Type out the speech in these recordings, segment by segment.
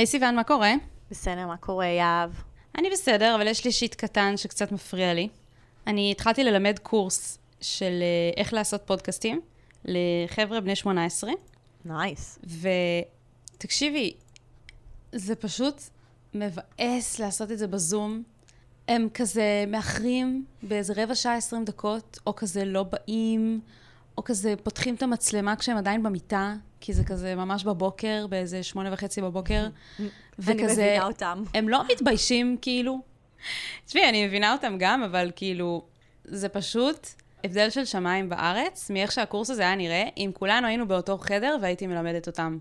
היי סיוון, מה קורה? בסדר, מה קורה, יהב? אני בסדר, אבל יש לי שיט קטן שקצת מפריע לי. אני התחלתי ללמד קורס של אה, איך לעשות פודקאסטים לחבר'ה בני 18, נייס. ותקשיבי, זה פשוט מבאס לעשות את זה בזום. הם כזה מאחרים באיזה רבע שעה, עשרים דקות, או כזה לא באים, או כזה פותחים את המצלמה כשהם עדיין במיטה, כי זה כזה ממש בבוקר, באיזה שמונה וחצי בבוקר. אני מבינה אותם. הם לא מתביישים, כאילו. תשמעי, אני מבינה אותם גם, אבל כאילו, זה פשוט הבדל של שמיים בארץ, מאיך שהקורס הזה היה נראה, אם כולנו היינו באותו חדר והייתי מלמדת אותם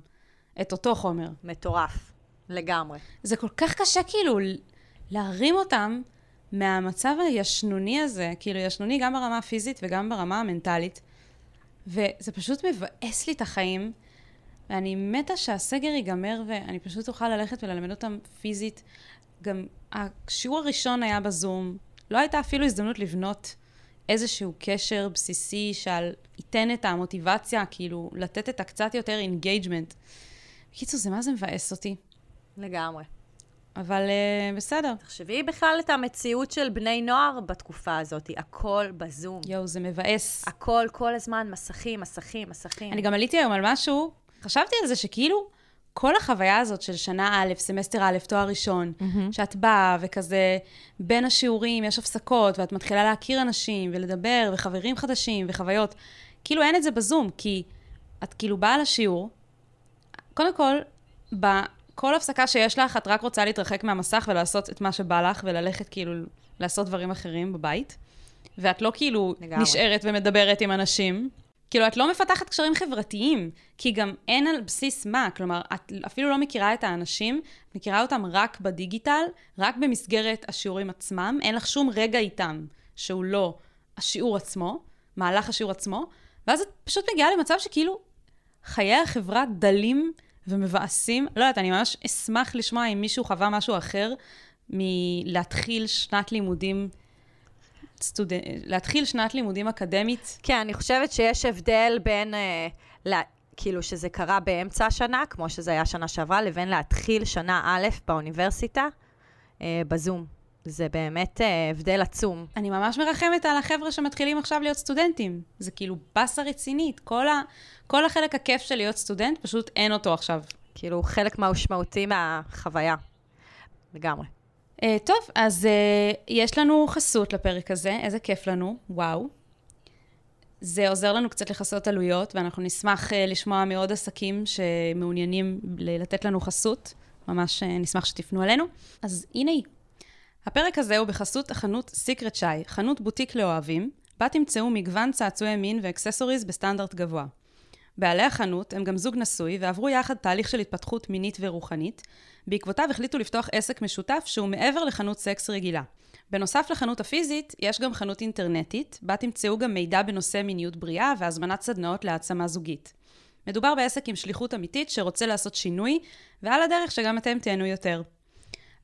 את אותו חומר. מטורף. לגמרי. זה כל כך קשה כאילו להרים אותם מהמצב הישנוני הזה, כאילו ישנוני גם ברמה הפיזית וגם ברמה המנטלית. וזה פשוט מבאס לי את החיים, ואני מתה שהסגר ייגמר ואני פשוט אוכל ללכת וללמד אותם פיזית. גם השיעור הראשון היה בזום, לא הייתה אפילו הזדמנות לבנות איזשהו קשר בסיסי שעל ייתן את המוטיבציה, כאילו לתת את הקצת יותר engagement. בקיצור, זה מה זה מבאס אותי. לגמרי. אבל uh, בסדר. תחשבי בכלל את המציאות של בני נוער בתקופה הזאת, הכל בזום. יואו, זה מבאס. הכל, כל הזמן, מסכים, מסכים, מסכים. אני גם עליתי היום על משהו, חשבתי על זה שכאילו, כל החוויה הזאת של שנה א', סמסטר א', תואר ראשון, mm-hmm. שאת באה וכזה, בין השיעורים יש הפסקות, ואת מתחילה להכיר אנשים, ולדבר, וחברים חדשים, וחוויות, כאילו אין את זה בזום, כי את כאילו באה לשיעור, קודם כל, כל הפסקה שיש לך, את רק רוצה להתרחק מהמסך ולעשות את מה שבא לך, וללכת כאילו לעשות דברים אחרים בבית. ואת לא כאילו לגמרי. נשארת ומדברת עם אנשים. כאילו, את לא מפתחת קשרים חברתיים, כי גם אין על בסיס מה. כלומר, את אפילו לא מכירה את האנשים, את מכירה אותם רק בדיגיטל, רק במסגרת השיעורים עצמם, אין לך שום רגע איתם שהוא לא השיעור עצמו, מהלך השיעור עצמו, ואז את פשוט מגיעה למצב שכאילו חיי החברה דלים ומבאסים. לא יודעת, אני ממש אשמח לשמוע אם מישהו חווה משהו אחר מלהתחיל שנת לימודים, סטוד... להתחיל שנת לימודים אקדמית. כן, אני חושבת שיש הבדל בין, אה, לה... כאילו שזה קרה באמצע השנה, כמו שזה היה שנה שעברה, לבין להתחיל שנה א' באוניברסיטה אה, בזום. זה באמת אה, הבדל עצום. אני ממש מרחמת על החבר'ה שמתחילים עכשיו להיות סטודנטים. זה כאילו באסה רצינית. כל, ה, כל החלק הכיף של להיות סטודנט, פשוט אין אותו עכשיו. כאילו, חלק משמעותי מהחוויה. לגמרי. Uh, טוב, אז uh, יש לנו חסות לפרק הזה, איזה כיף לנו, וואו. זה עוזר לנו קצת לכסות עלויות, ואנחנו נשמח uh, לשמוע מעוד עסקים שמעוניינים לתת לנו חסות. ממש uh, נשמח שתפנו אלינו. אז הנה היא. הפרק הזה הוא בחסות החנות סיקרט שי, חנות בוטיק לאוהבים, בה תמצאו מגוון צעצועי מין ואקססוריז בסטנדרט גבוה. בעלי החנות הם גם זוג נשוי ועברו יחד תהליך של התפתחות מינית ורוחנית. בעקבותיו החליטו לפתוח עסק משותף שהוא מעבר לחנות סקס רגילה. בנוסף לחנות הפיזית, יש גם חנות אינטרנטית, בה תמצאו גם מידע בנושא מיניות בריאה והזמנת סדנאות להעצמה זוגית. מדובר בעסק עם שליחות אמיתית שרוצה לעשות שינוי, ועל הדרך שגם אתם תהנו יותר.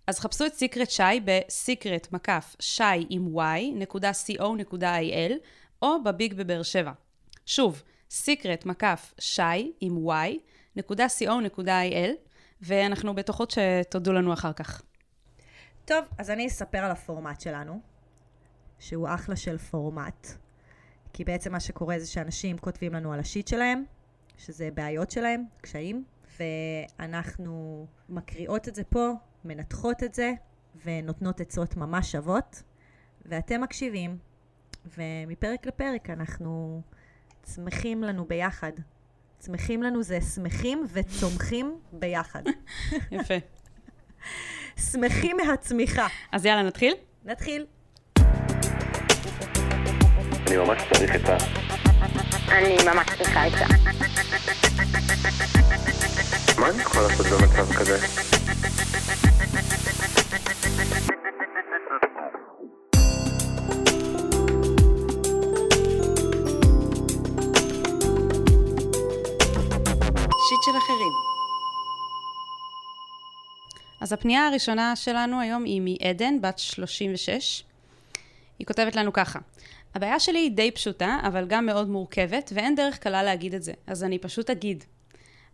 אז חפשו את סיקרט שי בסיקרט מקף שי עם y נקודה co.il או בביג בבאר שבע. שוב, סיקרט מקף שי עם y נקודה co.il ואנחנו בטוחות שתודו לנו אחר כך. טוב, אז אני אספר על הפורמט שלנו, שהוא אחלה של פורמט. כי בעצם מה שקורה זה שאנשים כותבים לנו על השיט שלהם, שזה בעיות שלהם, קשיים, ואנחנו מקריאות את זה פה, מנתחות את זה ונותנות עצות ממש שוות, ואתם מקשיבים, ומפרק לפרק אנחנו צמחים לנו ביחד. צמחים לנו זה שמחים וצומחים ביחד. יפה. שמחים מהצמיחה. אז יאללה, נתחיל? נתחיל. אני ממש צריך עצה. אני ממש צריכה עצה. מה אני יכול לעשות במצב כזה? אז הפנייה הראשונה שלנו היום היא מעדן, בת 36. היא כותבת לנו ככה: הבעיה שלי היא די פשוטה, אבל גם מאוד מורכבת, ואין דרך קלה להגיד את זה, אז אני פשוט אגיד.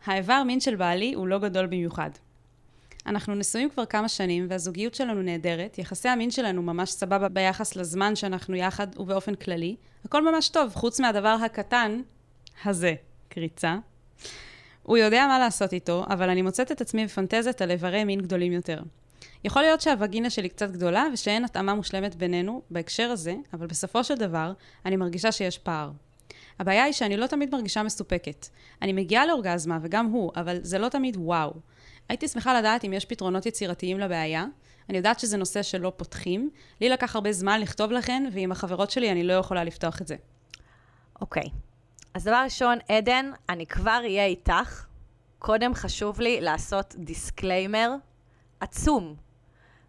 האיבר מין של בעלי הוא לא גדול במיוחד. אנחנו נשואים כבר כמה שנים, והזוגיות שלנו נהדרת, יחסי המין שלנו ממש סבבה ביחס לזמן שאנחנו יחד ובאופן כללי. הכל ממש טוב, חוץ מהדבר הקטן הזה, קריצה. הוא יודע מה לעשות איתו, אבל אני מוצאת את עצמי מפנטזת על איברי מין גדולים יותר. יכול להיות שהווגינה שלי קצת גדולה ושאין התאמה מושלמת בינינו בהקשר הזה, אבל בסופו של דבר, אני מרגישה שיש פער. הבעיה היא שאני לא תמיד מרגישה מסופקת. אני מגיעה לאורגזמה, וגם הוא, אבל זה לא תמיד וואו. הייתי שמחה לדעת אם יש פתרונות יצירתיים לבעיה. אני יודעת שזה נושא שלא פותחים. לי לקח הרבה זמן לכתוב לכן, ועם החברות שלי אני לא יכולה לפתוח את זה. אוקיי. אז דבר ראשון, עדן, אני כבר אהיה איתך. קודם חשוב לי לעשות disclaimer עצום,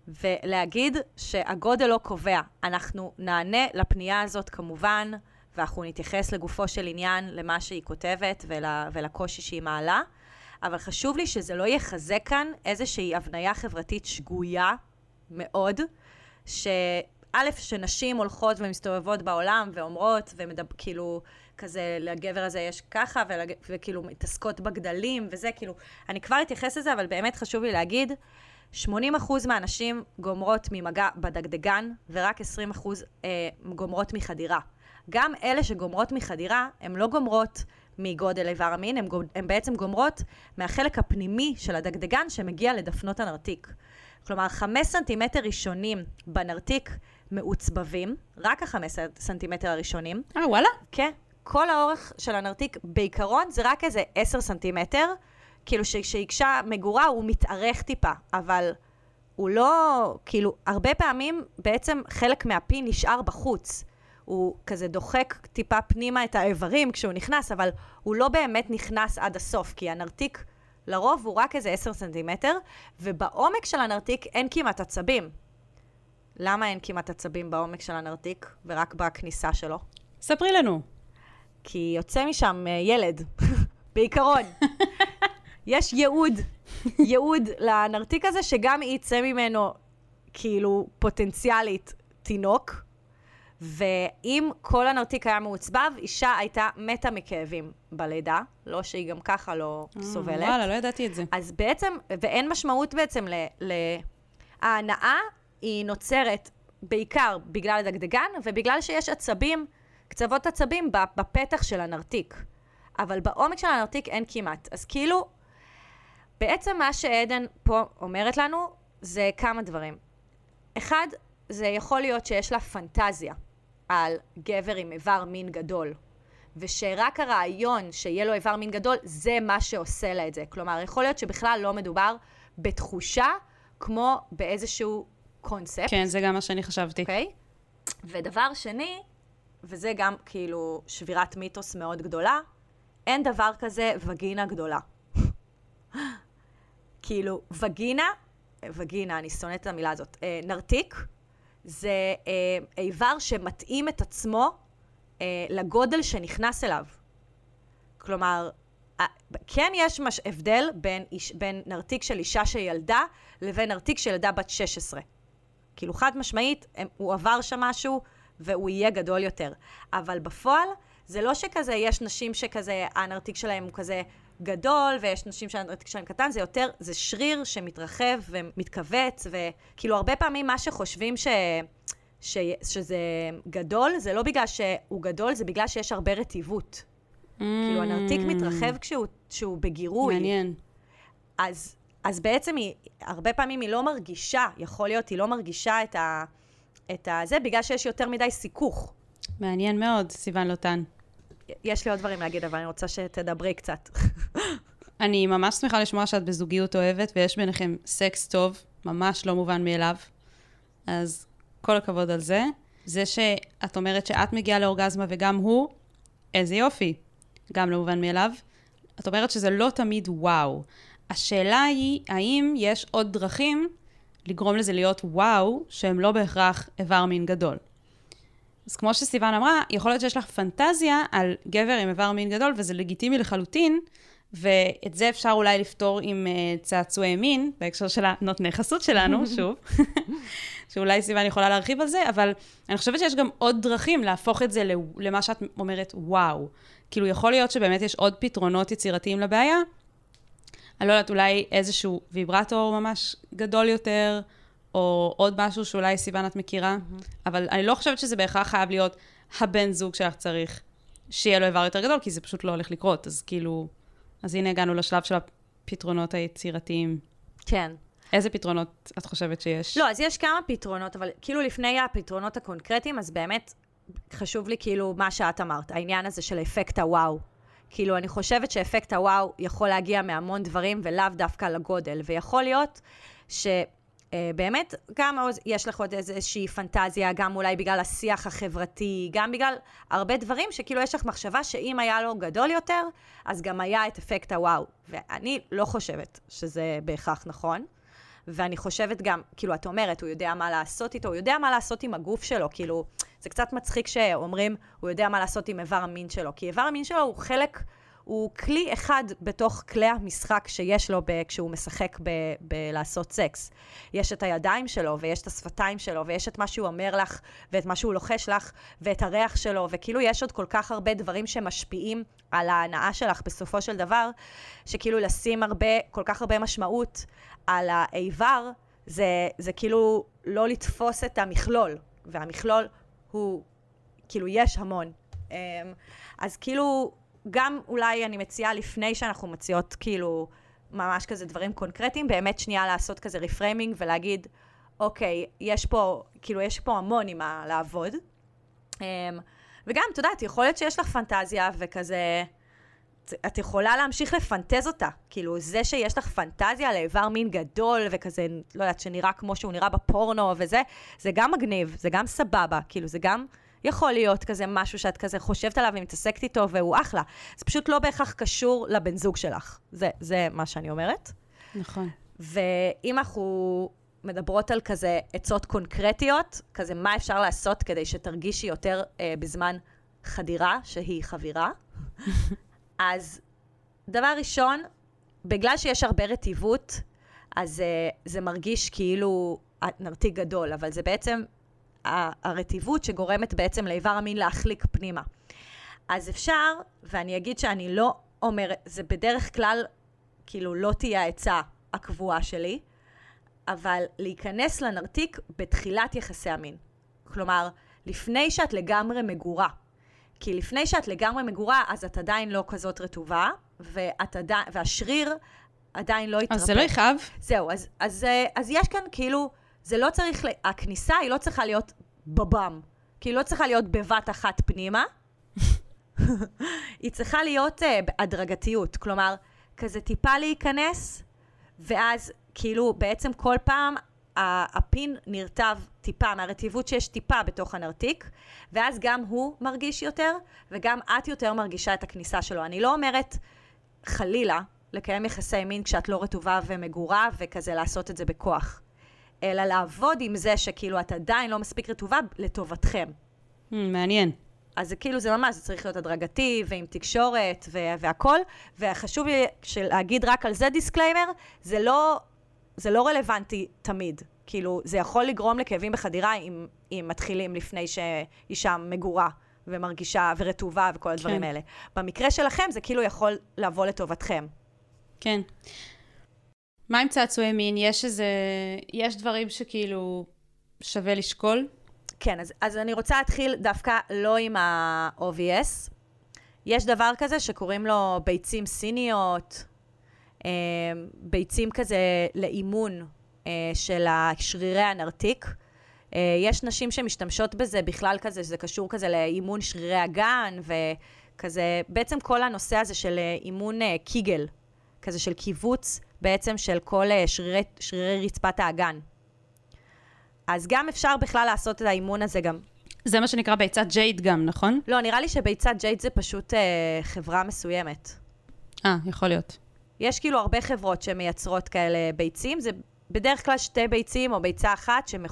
ולהגיד שהגודל לא קובע. אנחנו נענה לפנייה הזאת כמובן, ואנחנו נתייחס לגופו של עניין, למה שהיא כותבת ול, ולקושי שהיא מעלה, אבל חשוב לי שזה לא יחזק כאן איזושהי הבניה חברתית שגויה מאוד, שא', שנשים הולכות ומסתובבות בעולם ואומרות, וכאילו, כזה, לגבר הזה יש ככה, ולג... וכאילו מתעסקות בגדלים וזה, כאילו, אני כבר אתייחס לזה, אבל באמת חשוב לי להגיד, 80% מהנשים גומרות ממגע בדגדגן, ורק 20% אה, גומרות מחדירה. גם אלה שגומרות מחדירה, הן לא גומרות מגודל איבר המין, הן בעצם גומרות מהחלק הפנימי של הדגדגן שמגיע לדפנות הנרתיק. כלומר, חמש סנטימטר ראשונים בנרתיק מעוצבבים, רק החמש סנטימטר הראשונים. אה, וואלה? כן. כל האורך של הנרתיק בעיקרון זה רק איזה עשר סנטימטר, כאילו שכשאישה מגורה הוא מתארך טיפה, אבל הוא לא, כאילו, הרבה פעמים בעצם חלק מהפי נשאר בחוץ. הוא כזה דוחק טיפה פנימה את האיברים כשהוא נכנס, אבל הוא לא באמת נכנס עד הסוף, כי הנרתיק לרוב הוא רק איזה עשר סנטימטר, ובעומק של הנרתיק אין כמעט עצבים. למה אין כמעט עצבים בעומק של הנרתיק, ורק בכניסה שלו? ספרי לנו. כי יוצא משם אה, ילד, בעיקרון. יש ייעוד, ייעוד לנרתיק הזה, שגם יצא ממנו, כאילו, פוטנציאלית, תינוק. ואם כל הנרתיק היה מעוצבב, אישה הייתה מתה מכאבים בלידה, לא שהיא גם ככה לא אה, סובלת. וואלה, לא ידעתי את זה. אז בעצם, ואין משמעות בעצם ל... ל... ההנאה היא נוצרת בעיקר בגלל הדגדגן, ובגלל שיש עצבים, קצוות עצבים בפתח של הנרתיק. אבל בעומק של הנרתיק אין כמעט. אז כאילו, בעצם מה שעדן פה אומרת לנו, זה כמה דברים. אחד, זה יכול להיות שיש לה פנטזיה על גבר עם איבר מין גדול, ושרק הרעיון שיהיה לו איבר מין גדול, זה מה שעושה לה את זה. כלומר, יכול להיות שבכלל לא מדובר בתחושה כמו באיזשהו קונספט. כן, זה גם מה שאני חשבתי. אוקיי? Okay? ודבר שני, וזה גם כאילו שבירת מיתוס מאוד גדולה, אין דבר כזה וגינה גדולה. כאילו, וגינה, וגינה, אני שונאת את המילה הזאת, אה, נרתיק, זה אה, איבר שמתאים את עצמו אה, לגודל שנכנס אליו. כלומר, כן יש מש הבדל בין, איש, בין נרתיק של אישה שילדה לבין נרתיק של ילדה בת 16. כאילו חד משמעית, הם, הוא עבר שם משהו והוא יהיה גדול יותר. אבל בפועל, זה לא שכזה, יש נשים שכזה, הנרתיק שלהם הוא כזה גדול, ויש נשים שהנרתיק שלהם קטן, זה יותר, זה שריר שמתרחב ומתכווץ, וכאילו הרבה פעמים מה שחושבים ש... ש... שזה גדול, זה לא בגלל שהוא גדול, זה בגלל שיש הרבה רטיבות. Mm. כאילו, הנרתיק מתרחב כשהוא, כשהוא בגירוי. מעניין. אז, אז בעצם היא, הרבה פעמים היא לא מרגישה, יכול להיות, היא לא מרגישה את ה... את ה... זה בגלל שיש יותר מדי סיכוך. מעניין מאוד, סיוון לוטן. יש לי עוד דברים להגיד, אבל אני רוצה שתדברי קצת. אני ממש שמחה לשמוע שאת בזוגיות אוהבת ויש ביניכם סקס טוב, ממש לא מובן מאליו. אז כל הכבוד על זה. זה שאת אומרת שאת מגיעה לאורגזמה וגם הוא, איזה יופי. גם לא מובן מאליו. את אומרת שזה לא תמיד וואו. השאלה היא, האם יש עוד דרכים לגרום לזה להיות וואו, שהם לא בהכרח איבר מין גדול. אז כמו שסיוון אמרה, יכול להיות שיש לך פנטזיה על גבר עם איבר מין גדול, וזה לגיטימי לחלוטין, ואת זה אפשר אולי לפתור עם uh, צעצועי מין, בהקשר של הנותני חסות שלנו, שוב, שאולי סיוון יכולה להרחיב על זה, אבל אני חושבת שיש גם עוד דרכים להפוך את זה למה שאת אומרת, וואו. כאילו, יכול להיות שבאמת יש עוד פתרונות יצירתיים לבעיה. אני לא יודעת, אולי איזשהו ויברטור ממש גדול יותר, או עוד משהו שאולי סיוון את מכירה, אבל אני לא חושבת שזה בהכרח חייב להיות הבן זוג שלך צריך שיהיה לו איבר יותר גדול, כי זה פשוט לא הולך לקרות. אז כאילו, אז הנה הגענו לשלב של הפתרונות היצירתיים. כן. איזה פתרונות את חושבת שיש? לא, אז יש כמה פתרונות, אבל כאילו לפני הפתרונות הקונקרטיים, אז באמת חשוב לי כאילו מה שאת אמרת, העניין הזה של אפקט הוואו. כאילו, אני חושבת שאפקט הוואו יכול להגיע מהמון דברים ולאו דווקא לגודל, ויכול להיות ש... אה, באמת, גם יש לך עוד איזושהי פנטזיה, גם אולי בגלל השיח החברתי, גם בגלל הרבה דברים שכאילו יש לך מחשבה שאם היה לו גדול יותר, אז גם היה את אפקט הוואו. ואני לא חושבת שזה בהכרח נכון. ואני חושבת גם, כאילו, את אומרת, הוא יודע מה לעשות איתו, הוא יודע מה לעשות עם הגוף שלו, כאילו, זה קצת מצחיק שאומרים, הוא יודע מה לעשות עם איבר המין שלו, כי איבר המין שלו הוא חלק, הוא כלי אחד בתוך כלי המשחק שיש לו ב, כשהוא משחק ב, בלעשות סקס. יש את הידיים שלו, ויש את השפתיים שלו, ויש את מה שהוא אומר לך, ואת מה שהוא לוחש לך, ואת הריח שלו, וכאילו יש עוד כל כך הרבה דברים שמשפיעים על ההנאה שלך בסופו של דבר, שכאילו לשים הרבה, כל כך הרבה משמעות על האיבר, זה, זה כאילו לא לתפוס את המכלול, והמכלול הוא, כאילו, יש המון. אמ, אז כאילו, גם אולי אני מציעה לפני שאנחנו מציעות כאילו ממש כזה דברים קונקרטיים, באמת שנייה לעשות כזה reframing ולהגיד, אוקיי, יש פה, כאילו, יש פה המון עם מה לעבוד. אמ, וגם, את יודעת, יכול להיות שיש לך פנטזיה וכזה... את יכולה להמשיך לפנטז אותה. כאילו, זה שיש לך פנטזיה לאיבר מין גדול וכזה, לא יודעת, שנראה כמו שהוא נראה בפורנו וזה, זה גם מגניב, זה גם סבבה. כאילו, זה גם יכול להיות כזה משהו שאת כזה חושבת עליו ומתעסקת איתו והוא אחלה. זה פשוט לא בהכרח קשור לבן זוג שלך. זה, זה מה שאני אומרת. נכון. ואם אנחנו מדברות על כזה עצות קונקרטיות, כזה מה אפשר לעשות כדי שתרגישי יותר אה, בזמן חדירה, שהיא חבירה, אז דבר ראשון, בגלל שיש הרבה רטיבות, אז אה, זה מרגיש כאילו נרתיק גדול, אבל זה בעצם הרטיבות שגורמת בעצם לאיבר המין להחליק פנימה. אז אפשר, ואני אגיד שאני לא אומרת, זה בדרך כלל, כאילו, לא תהיה העצה הקבועה שלי, אבל להיכנס לנרתיק בתחילת יחסי המין. כלומר, לפני שאת לגמרי מגורה. כי לפני שאת לגמרי מגורה, אז את עדיין לא כזאת רטובה, ואת עדיין, והשריר עדיין לא התרפא. אז זה לא יכאב. זהו, אז, אז, אה, אז יש כאן כאילו, זה לא צריך, הכניסה היא לא צריכה להיות בבם. כי היא לא צריכה להיות בבת אחת פנימה, היא צריכה להיות uh, בהדרגתיות. כלומר, כזה טיפה להיכנס, ואז כאילו בעצם כל פעם הפין נרטב טיפה מהרטיבות שיש טיפה בתוך הנרתיק, ואז גם הוא מרגיש יותר, וגם את יותר מרגישה את הכניסה שלו. אני לא אומרת, חלילה, לקיים יחסי מין כשאת לא רטובה ומגורה, וכזה לעשות את זה בכוח. אלא לעבוד עם זה שכאילו את עדיין לא מספיק רטובה לטובתכם. Hmm, מעניין. אז זה כאילו, זה ממש, זה צריך להיות הדרגתי, ועם תקשורת, ו- והכל. וחשוב לי להגיד רק על זה disclaimer, זה לא, זה לא רלוונטי תמיד. כאילו, זה יכול לגרום לכאבים בחדירה אם, אם מתחילים לפני שאישה מגורה ומרגישה ורטובה וכל הדברים כן. האלה. במקרה שלכם זה כאילו יכול לבוא לטובתכם. כן. מה עם צעצועי מין? יש איזה... יש דברים שכאילו שווה לשקול? כן, אז, אז אני רוצה להתחיל דווקא לא עם ה-OVS. יש דבר כזה שקוראים לו ביצים סיניות, אה, ביצים כזה לאימון אה, של שרירי הנרתיק. אה, יש נשים שמשתמשות בזה בכלל כזה, שזה קשור כזה לאימון שרירי הגן, וכזה, בעצם כל הנושא הזה של אה, אימון קיגל, כזה של קיבוץ בעצם של כל אה, שרירי, שרירי רצפת האגן. אז גם אפשר בכלל לעשות את האימון הזה גם. זה מה שנקרא ביצת ג'ייד גם, נכון? לא, נראה לי שביצת ג'ייד זה פשוט אה, חברה מסוימת. אה, יכול להיות. יש כאילו הרבה חברות שמייצרות כאלה ביצים, זה בדרך כלל שתי ביצים או ביצה אחת שהן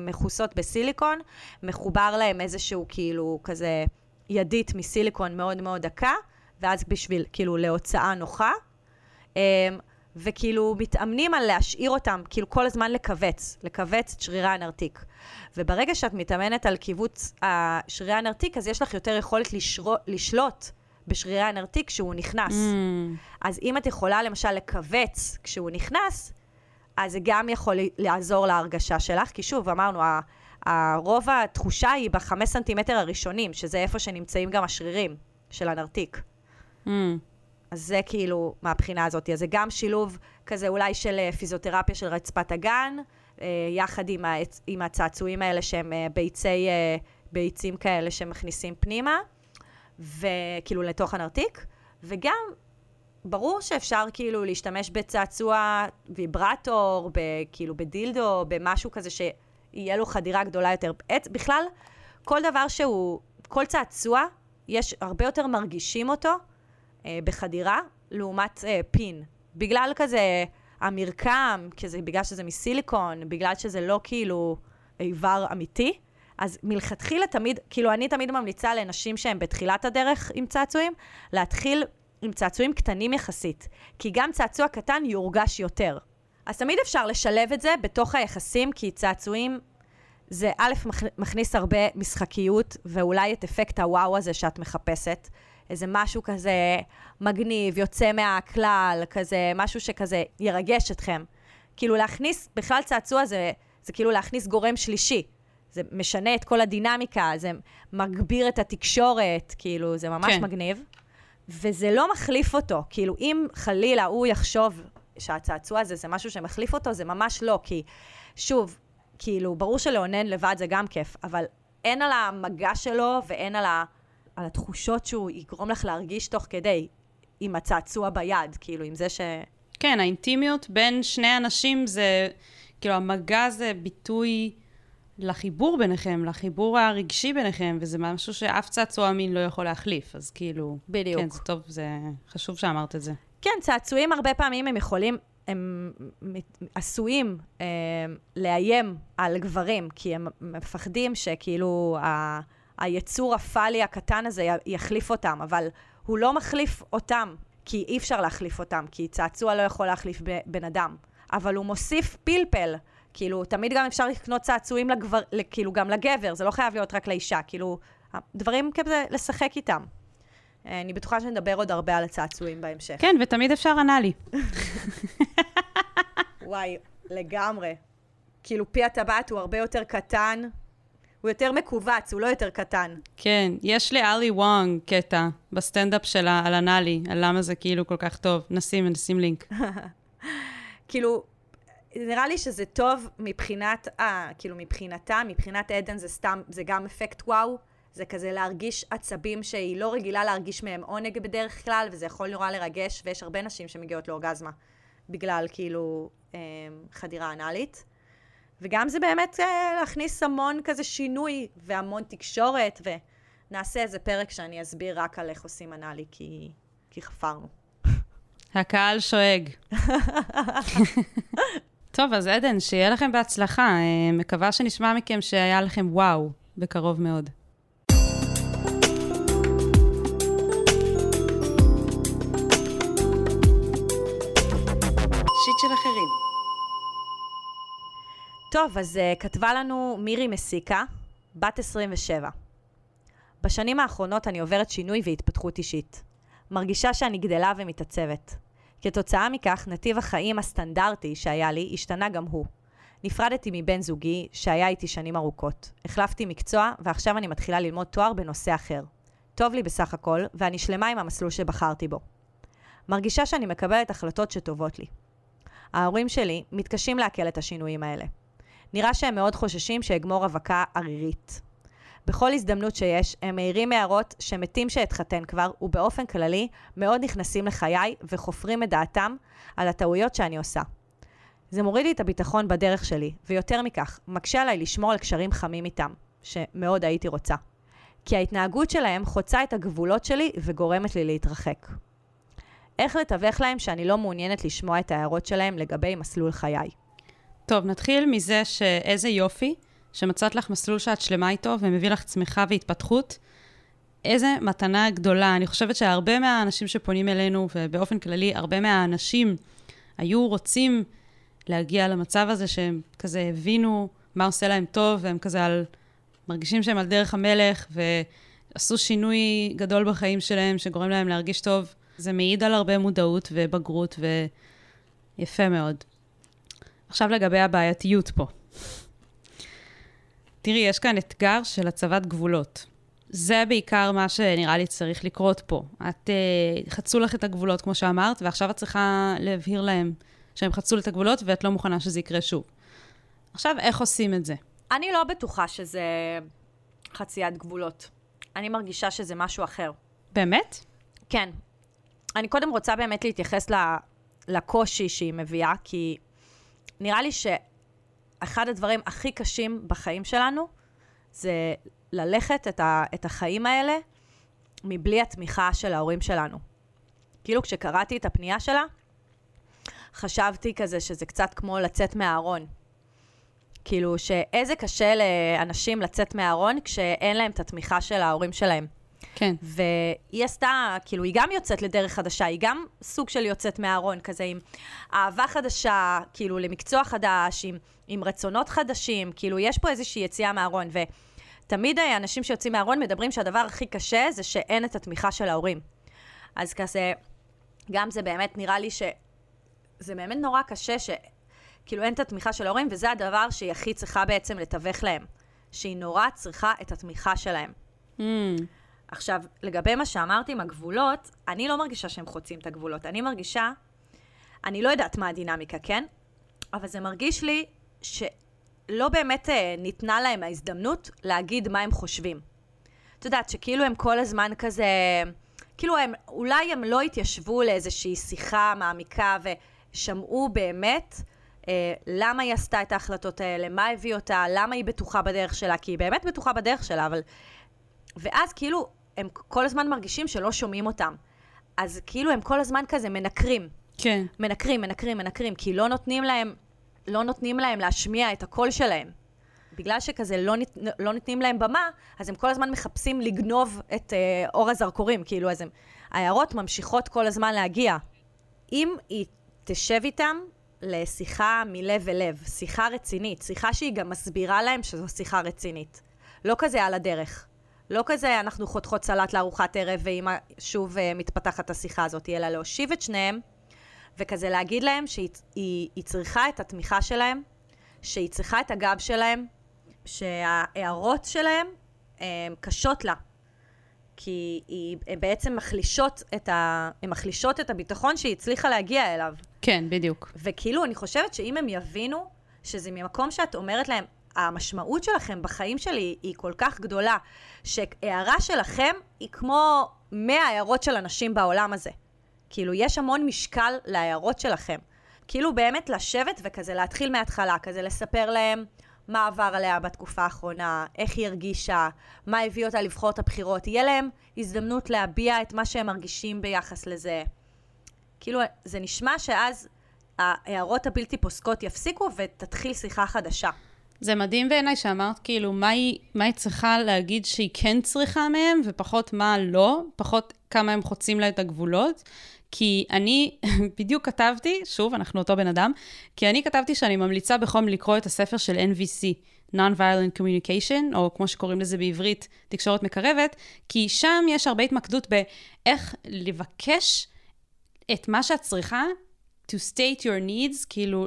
מכוסות בסיליקון, מחובר להם איזשהו כאילו כזה ידית מסיליקון מאוד מאוד דקה, ואז בשביל כאילו להוצאה נוחה. אמ, וכאילו מתאמנים על להשאיר אותם, כאילו כל הזמן לכווץ, לכווץ את שרירי הנרתיק. וברגע שאת מתאמנת על קיבוץ שרירי הנרתיק, אז יש לך יותר יכולת לשרו, לשלוט בשרירי הנרתיק כשהוא נכנס. Mm, אז אם את יכולה למשל לכווץ כשהוא נכנס, אז זה גם יכול לעזור להרגשה שלך, כי שוב, אמרנו, הרוב התחושה היא בחמש סנטימטר הראשונים, שזה איפה שנמצאים גם השרירים של הנרתיק. mm. אז זה כאילו מהבחינה הזאת. אז זה גם שילוב כזה אולי של אה, פיזיותרפיה של רצפת הגן, אה, יחד עם, ה, עם הצעצועים האלה שהם אה, ביצי, ביצים כאלה שמכניסים פנימה, וכאילו לתוך הנרתיק, וגם ברור שאפשר כאילו להשתמש בצעצוע ויברטור, כאילו בדילדו, במשהו כזה שיהיה לו חדירה גדולה יותר. את, בכלל, כל דבר שהוא, כל צעצוע, יש, הרבה יותר מרגישים אותו אה, בחדירה, לעומת אה, פין. בגלל כזה המרקם, כזה, בגלל שזה מסיליקון, בגלל שזה לא כאילו איבר אמיתי, אז מלכתחילה תמיד, כאילו אני תמיד ממליצה לנשים שהן בתחילת הדרך עם צעצועים, להתחיל עם צעצועים קטנים יחסית, כי גם צעצוע קטן יורגש יותר. אז תמיד אפשר לשלב את זה בתוך היחסים, כי צעצועים זה א', מכ- מכניס הרבה משחקיות, ואולי את אפקט הוואו הזה שאת מחפשת. איזה משהו כזה מגניב, יוצא מהכלל, כזה משהו שכזה ירגש אתכם. כאילו להכניס, בכלל צעצוע זה, זה כאילו להכניס גורם שלישי. זה משנה את כל הדינמיקה, זה מגביר את התקשורת, כאילו, זה ממש כן. מגניב. וזה לא מחליף אותו. כאילו, אם חלילה הוא יחשוב שהצעצוע הזה זה משהו שמחליף אותו, זה ממש לא, כי שוב, כאילו, ברור שלאונן לבד זה גם כיף, אבל אין על המגע שלו ואין על, ה, על התחושות שהוא יגרום לך להרגיש תוך כדי, עם הצעצוע ביד, כאילו, עם זה ש... כן, האינטימיות בין שני אנשים זה, כאילו, המגע זה ביטוי לחיבור ביניכם, לחיבור הרגשי ביניכם, וזה משהו שאף צעצוע מין לא יכול להחליף, אז כאילו... בדיוק. כן, זה טוב, זה חשוב שאמרת את זה. כן, צעצועים הרבה פעמים הם יכולים, הם עשויים אה, לאיים על גברים, כי הם מפחדים שכאילו ה, היצור הפאלי הקטן הזה יחליף אותם, אבל הוא לא מחליף אותם, כי אי אפשר להחליף אותם, כי צעצוע לא יכול להחליף בן אדם. אבל הוא מוסיף פלפל. כאילו, תמיד גם אפשר לקנות צעצועים לגבר, כאילו גם לגבר, זה לא חייב להיות רק לאישה, כאילו, דברים כזה לשחק איתם. אה, אני בטוחה שנדבר עוד הרבה על הצעצועים בהמשך. כן, ותמיד אפשר אנאלי. וואי, לגמרי. כאילו פי הטבעת הוא הרבה יותר קטן, הוא יותר מכווץ, הוא לא יותר קטן. כן, יש לעלי וונג קטע בסטנדאפ שלה על אנאלי, על למה זה כאילו כל כך טוב. נשים, נשים לינק. כאילו, נראה לי שזה טוב מבחינת, אה, כאילו מבחינתה, מבחינת עדן זה סתם, זה גם אפקט וואו. זה כזה להרגיש עצבים שהיא לא רגילה להרגיש מהם עונג בדרך כלל, וזה יכול נורא לרגש, ויש הרבה נשים שמגיעות לאורגזמה בגלל כאילו אה, חדירה אנאלית. וגם זה באמת אה, להכניס המון כזה שינוי והמון תקשורת, ונעשה איזה פרק שאני אסביר רק על איך עושים אנאלי, כי, כי חפרנו. הקהל שואג. טוב, אז עדן, שיהיה לכם בהצלחה. אה, מקווה שנשמע מכם שהיה לכם וואו בקרוב מאוד. שיט של אחרים. טוב, אז uh, כתבה לנו מירי מסיקה, בת 27. בשנים האחרונות אני עוברת שינוי והתפתחות אישית. מרגישה שאני גדלה ומתעצבת. כתוצאה מכך, נתיב החיים הסטנדרטי שהיה לי השתנה גם הוא. נפרדתי מבן זוגי, שהיה איתי שנים ארוכות. החלפתי מקצוע, ועכשיו אני מתחילה ללמוד תואר בנושא אחר. טוב לי בסך הכל, ואני שלמה עם המסלול שבחרתי בו. מרגישה שאני מקבלת החלטות שטובות לי. ההורים שלי מתקשים לעכל את השינויים האלה. נראה שהם מאוד חוששים שאגמור רווקה ערירית. בכל הזדמנות שיש, הם מעירים הערות שמתים שאתחתן כבר, ובאופן כללי, מאוד נכנסים לחיי וחופרים את דעתם על הטעויות שאני עושה. זה מוריד לי את הביטחון בדרך שלי, ויותר מכך, מקשה עליי לשמור על קשרים חמים איתם, שמאוד הייתי רוצה. כי ההתנהגות שלהם חוצה את הגבולות שלי וגורמת לי להתרחק. איך לתווך להם שאני לא מעוניינת לשמוע את ההערות שלהם לגבי מסלול חיי. טוב, נתחיל מזה שאיזה יופי שמצאת לך מסלול שאת שלמה איתו ומביא לך צמיחה והתפתחות. איזה מתנה גדולה. אני חושבת שהרבה מהאנשים שפונים אלינו, ובאופן כללי, הרבה מהאנשים היו רוצים להגיע למצב הזה שהם כזה הבינו מה עושה להם טוב, והם כזה על... מרגישים שהם על דרך המלך, עשו שינוי גדול בחיים שלהם, שגורם להם להרגיש טוב. זה מעיד על הרבה מודעות ובגרות, ויפה מאוד. עכשיו לגבי הבעייתיות פה. תראי, יש כאן אתגר של הצבת גבולות. זה בעיקר מה שנראה לי צריך לקרות פה. את, uh, חצו לך את הגבולות, כמו שאמרת, ועכשיו את צריכה להבהיר להם שהם חצו את הגבולות ואת לא מוכנה שזה יקרה שוב. עכשיו, איך עושים את זה? אני לא בטוחה שזה חציית גבולות. אני מרגישה שזה משהו אחר. באמת? כן. אני קודם רוצה באמת להתייחס לקושי שהיא מביאה, כי נראה לי שאחד הדברים הכי קשים בחיים שלנו זה ללכת את, ה, את החיים האלה מבלי התמיכה של ההורים שלנו. כאילו כשקראתי את הפנייה שלה, חשבתי כזה שזה קצת כמו לצאת מהארון. כאילו, שאיזה קשה לאנשים לצאת מהארון כשאין להם את התמיכה של ההורים שלהם. כן. והיא עשתה, כאילו, היא גם יוצאת לדרך חדשה, היא גם סוג של יוצאת מהארון, כזה עם אהבה חדשה, כאילו, למקצוע חדש, עם, עם רצונות חדשים, כאילו, יש פה איזושהי יציאה מהארון. ותמיד אנשים שיוצאים מהארון מדברים שהדבר הכי קשה זה שאין את התמיכה של ההורים. אז כזה, גם זה באמת נראה לי שזה באמת נורא קשה ש... כאילו אין את התמיכה של ההורים, וזה הדבר שהיא הכי צריכה בעצם לתווך להם. שהיא נורא צריכה את התמיכה שלהם. Mm. עכשיו, לגבי מה שאמרתי עם הגבולות, אני לא מרגישה שהם חוצים את הגבולות. אני מרגישה, אני לא יודעת מה הדינמיקה, כן? אבל זה מרגיש לי שלא באמת אה, ניתנה להם ההזדמנות להגיד מה הם חושבים. את יודעת, שכאילו הם כל הזמן כזה... כאילו הם, אולי הם לא התיישבו לאיזושהי שיחה מעמיקה ושמעו באמת אה, למה היא עשתה את ההחלטות האלה, מה הביא אותה, למה היא בטוחה בדרך שלה, כי היא באמת בטוחה בדרך שלה, אבל... ואז כאילו, הם כל הזמן מרגישים שלא שומעים אותם. אז כאילו הם כל הזמן כזה מנקרים. כן. מנקרים, מנקרים, מנקרים, כי לא נותנים להם, לא נותנים להם להשמיע את הקול שלהם. בגלל שכזה לא, נת, לא נותנים להם במה, אז הם כל הזמן מחפשים לגנוב את אה, אור הזרקורים, כאילו, אז הם, ההערות ממשיכות כל הזמן להגיע. אם היא תשב איתם לשיחה מלב אל לב, שיחה רצינית, שיחה שהיא גם מסבירה להם שזו שיחה רצינית. לא כזה על הדרך. לא כזה אנחנו חותכות סלט לארוחת ערב ואימא שוב uh, מתפתחת השיחה הזאת, אלא להושיב את שניהם וכזה להגיד להם שהיא היא, היא צריכה את התמיכה שלהם, שהיא צריכה את הגב שלהם, שההערות שלהם הם, קשות לה. כי היא, הן בעצם מחלישות את, ה, הן מחלישות את הביטחון שהיא הצליחה להגיע אליו. כן, בדיוק. וכאילו, אני חושבת שאם הם יבינו שזה ממקום שאת אומרת להם, המשמעות שלכם בחיים שלי היא כל כך גדולה, שהערה שלכם היא כמו 100 הערות של אנשים בעולם הזה. כאילו, יש המון משקל להערות שלכם. כאילו, באמת לשבת וכזה להתחיל מההתחלה, כזה לספר להם מה עבר עליה בתקופה האחרונה, איך היא הרגישה, מה הביא אותה לבחור את הבחירות. יהיה להם הזדמנות להביע את מה שהם מרגישים ביחס לזה. כאילו, זה נשמע שאז ההערות הבלתי פוסקות יפסיקו ותתחיל שיחה חדשה. זה מדהים בעיניי שאמרת כאילו מה היא, מה היא צריכה להגיד שהיא כן צריכה מהם, ופחות מה לא, פחות כמה הם חוצים לה את הגבולות. כי אני בדיוק כתבתי, שוב, אנחנו אותו בן אדם, כי אני כתבתי שאני ממליצה בחום לקרוא את הספר של NVC, Non-Violent Communication, או כמו שקוראים לזה בעברית, תקשורת מקרבת, כי שם יש הרבה התמקדות באיך לבקש את מה שאת צריכה, to state your needs, כאילו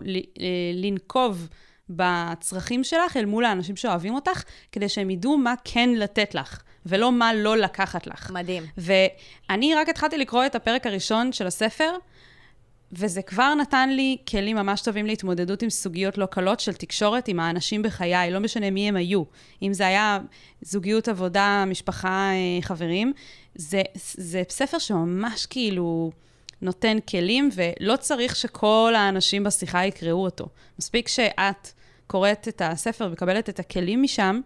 לנקוב בצרכים שלך אל מול האנשים שאוהבים אותך, כדי שהם ידעו מה כן לתת לך. ולא מה לא לקחת לך. מדהים. ואני רק התחלתי לקרוא את הפרק הראשון של הספר, וזה כבר נתן לי כלים ממש טובים להתמודדות עם סוגיות לא קלות של תקשורת עם האנשים בחיי, לא משנה מי הם היו. אם זה היה זוגיות, עבודה, משפחה, אה, חברים, זה, זה ספר שממש כאילו נותן כלים, ולא צריך שכל האנשים בשיחה יקראו אותו. מספיק שאת קוראת את הספר ומקבלת את הכלים משם,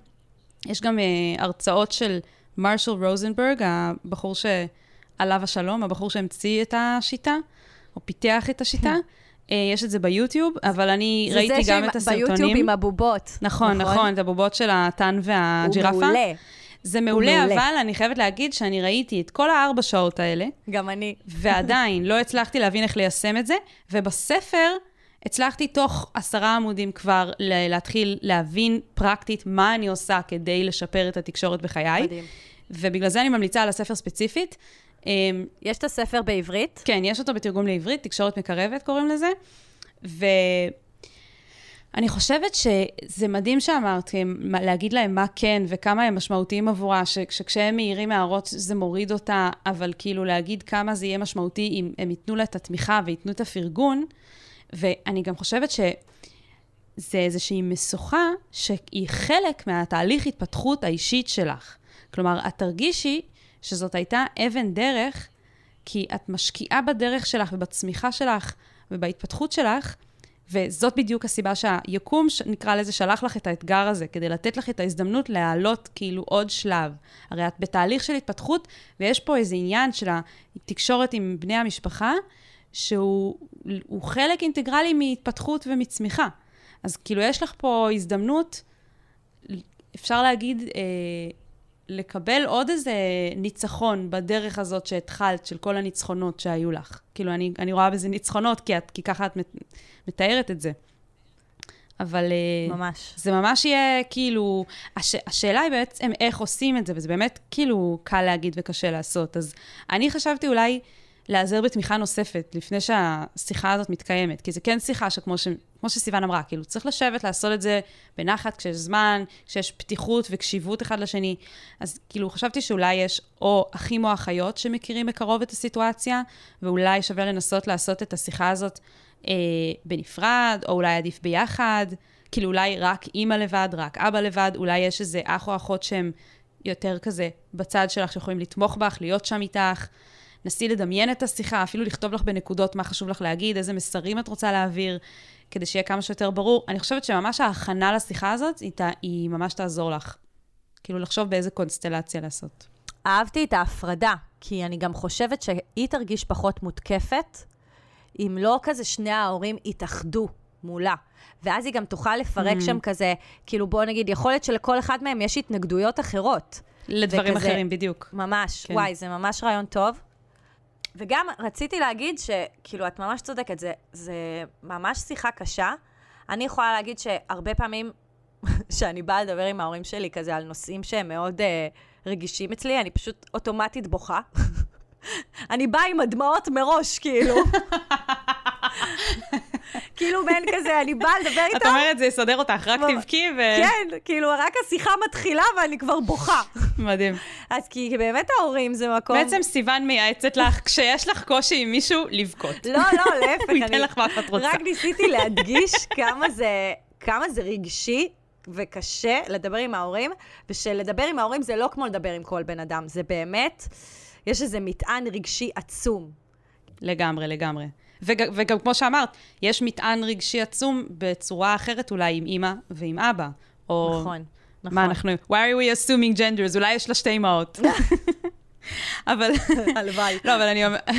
יש גם uh, הרצאות של מרשל רוזנברג, הבחור שעליו השלום, הבחור שהמציא את השיטה, או פיתח את השיטה. uh, יש את זה ביוטיוב, אבל אני ראיתי גם את הסרטונים. זה זה ביוטיוב עם הבובות. נכון, נכון, נכון, את הבובות של הטן והג'ירפה. הוא מעולה. זה מעולה, מעולה, אבל אני חייבת להגיד שאני ראיתי את כל הארבע שעות האלה. גם אני. ועדיין לא הצלחתי להבין איך ליישם את זה, ובספר הצלחתי תוך עשרה עמודים כבר להתחיל להבין פרקטית מה אני עושה כדי לשפר את התקשורת בחיי. מדהים. ובגלל זה אני ממליצה על הספר ספציפית. אמ, יש את הספר בעברית? כן, יש אותו בתרגום לעברית, תקשורת מקרבת קוראים לזה. ואני חושבת שזה מדהים שאמרת, להגיד להם מה כן וכמה הם משמעותיים עבורה, שכשהם מעירים הערות זה מוריד אותה, אבל כאילו להגיד כמה זה יהיה משמעותי אם הם ייתנו לה את התמיכה וייתנו את הפרגון. ואני גם חושבת שזה איזושהי משוכה שהיא חלק מהתהליך התפתחות האישית שלך. כלומר, את תרגישי שזאת הייתה אבן דרך, כי את משקיעה בדרך שלך ובצמיחה שלך ובהתפתחות שלך, וזאת בדיוק הסיבה שהיקום, נקרא לזה, שלח לך את האתגר הזה, כדי לתת לך את ההזדמנות להעלות כאילו עוד שלב. הרי את בתהליך של התפתחות, ויש פה איזה עניין של התקשורת עם בני המשפחה, שהוא חלק אינטגרלי מהתפתחות ומצמיחה. אז כאילו, יש לך פה הזדמנות, אפשר להגיד, אה, לקבל עוד איזה ניצחון בדרך הזאת שהתחלת, של כל הניצחונות שהיו לך. כאילו, אני, אני רואה בזה ניצחונות, כי, את, כי ככה את מתארת את זה. אבל... אה, ממש. זה ממש יהיה, כאילו... הש, השאלה היא בעצם איך עושים את זה, וזה באמת, כאילו, קל להגיד וקשה לעשות. אז אני חשבתי אולי להיעזר בתמיכה נוספת לפני שהשיחה הזאת מתקיימת, כי זה כן שיחה שכמו ש... כמו שסיוון אמרה, כאילו, צריך לשבת, לעשות את זה בנחת, כשיש זמן, כשיש פתיחות וקשיבות אחד לשני. אז כאילו, חשבתי שאולי יש או אחים או אחיות שמכירים מקרוב את הסיטואציה, ואולי שווה לנסות לעשות את השיחה הזאת אה, בנפרד, או אולי עדיף ביחד. כאילו, אולי רק אימא לבד, רק אבא לבד, אולי יש איזה אח או אחות שהם יותר כזה בצד שלך, שיכולים לתמוך בך, להיות שם איתך. נסי לדמיין את השיחה, אפילו לכתוב לך בנקודות מה חשוב לך להגיד, איזה מסרים את רוצה להעביר, כדי שיהיה כמה שיותר ברור. אני חושבת שממש ההכנה לשיחה הזאת, היא, היא ממש תעזור לך. כאילו, לחשוב באיזה קונסטלציה לעשות. אהבתי את ההפרדה, כי אני גם חושבת שהיא תרגיש פחות מותקפת, אם לא כזה שני ההורים יתאחדו מולה. ואז היא גם תוכל לפרק mm. שם כזה, כאילו בוא נגיד, יכול להיות שלכל אחד מהם יש התנגדויות אחרות. לדברים וכזה, אחרים, בדיוק. ממש, כן. וואי, זה ממש רעיון טוב. וגם רציתי להגיד שכאילו, את ממש צודקת, זה, זה ממש שיחה קשה. אני יכולה להגיד שהרבה פעמים שאני באה לדבר עם ההורים שלי כזה על נושאים שהם מאוד uh, רגישים אצלי, אני פשוט אוטומטית בוכה. אני באה עם הדמעות מראש, כאילו. כאילו מעין כזה, אני באה לדבר איתם. את אומרת, זה יסדר אותך, רק תבכי ו... כן, כאילו, רק השיחה מתחילה ואני כבר בוכה. מדהים. אז כי באמת ההורים זה מקום... בעצם סיוון מייעצת לך, כשיש לך קושי עם מישהו, לבכות. לא, לא, להפך. הוא ייתן לך מה שאת רוצה. רק ניסיתי להדגיש כמה זה, כמה זה רגשי וקשה לדבר עם ההורים, ושלדבר עם ההורים זה לא כמו לדבר עם כל בן אדם, זה באמת, יש איזה מטען רגשי עצום. לגמרי, לגמרי. וג, וגם כמו שאמרת, יש מטען רגשי עצום בצורה אחרת אולי עם אימא ועם אבא. או... נכון, נכון. מה אנחנו... why are we assuming genders? אולי יש לה שתי אמהות. אבל... הלוואי. לא, אבל אני אומרת...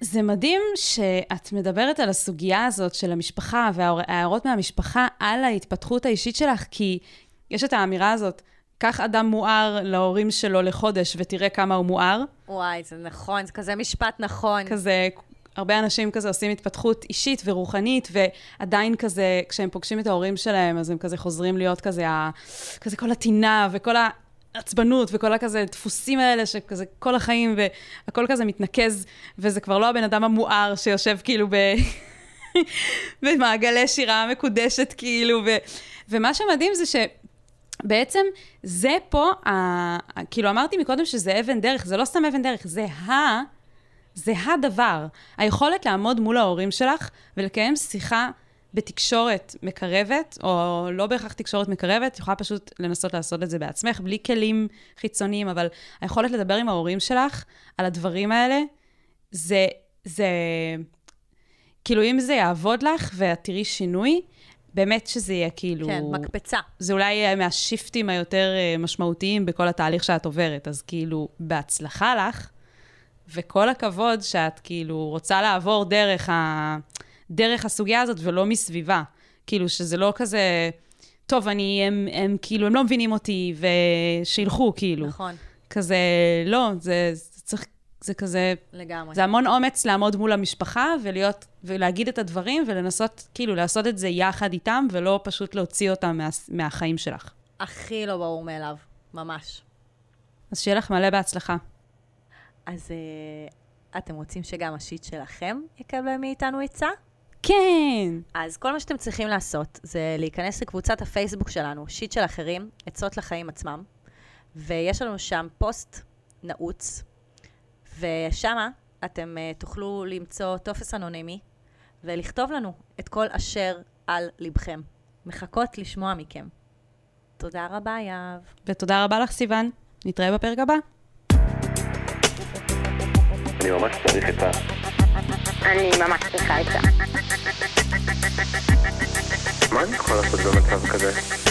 זה מדהים שאת מדברת על הסוגיה הזאת של המשפחה וההערות מהמשפחה על ההתפתחות האישית שלך, כי יש את האמירה הזאת, קח אדם מואר להורים שלו לחודש ותראה כמה הוא מואר. וואי, זה נכון, זה כזה משפט נכון. כזה, הרבה אנשים כזה עושים התפתחות אישית ורוחנית, ועדיין כזה, כשהם פוגשים את ההורים שלהם, אז הם כזה חוזרים להיות כזה, ה, כזה כל הטינה וכל העצבנות וכל הכזה דפוסים האלה, שכזה כל החיים, והכל כזה מתנקז, וזה כבר לא הבן אדם המואר שיושב כאילו ב... במעגלי שירה מקודשת, כאילו, ו... ומה שמדהים זה ש... בעצם זה פה, ה... כאילו אמרתי מקודם שזה אבן דרך, זה לא סתם אבן דרך, זה ה... זה הדבר. היכולת לעמוד מול ההורים שלך ולקיים שיחה בתקשורת מקרבת, או לא בהכרח תקשורת מקרבת, יכולה פשוט לנסות לעשות את זה בעצמך, בלי כלים חיצוניים, אבל היכולת לדבר עם ההורים שלך על הדברים האלה, זה, זה, כאילו אם זה יעבוד לך ואת תראי שינוי, באמת שזה יהיה כאילו... כן, מקפצה. זה אולי יהיה מהשיפטים היותר אה, משמעותיים בכל התהליך שאת עוברת, אז כאילו, בהצלחה לך. וכל הכבוד שאת כאילו רוצה לעבור דרך, ה... דרך הסוגיה הזאת ולא מסביבה. כאילו, שזה לא כזה, טוב, אני, הם, הם כאילו, הם לא מבינים אותי, ושילכו, כאילו. נכון. כזה, לא, זה, זה צריך, זה כזה... לגמרי. זה המון אומץ לעמוד מול המשפחה ולהיות, ולהגיד את הדברים, ולנסות, כאילו, לעשות את זה יחד איתם, ולא פשוט להוציא אותם מה, מהחיים שלך. הכי לא ברור מאליו, ממש. אז שיהיה לך מלא בהצלחה. אז uh, אתם רוצים שגם השיט שלכם יקבל מאיתנו עצה? כן! אז כל מה שאתם צריכים לעשות זה להיכנס לקבוצת הפייסבוק שלנו, שיט של אחרים, עצות לחיים עצמם, ויש לנו שם פוסט נעוץ, ושמה אתם uh, תוכלו למצוא טופס אנונימי ולכתוב לנו את כל אשר על לבכם. מחכות לשמוע מכם. תודה רבה, יהב. ותודה רבה לך, סיוון. נתראה בפרק הבא. אני ממש צריך את ה... אני ממש צריכה עצה. מה אני יכול לעשות במצב כזה?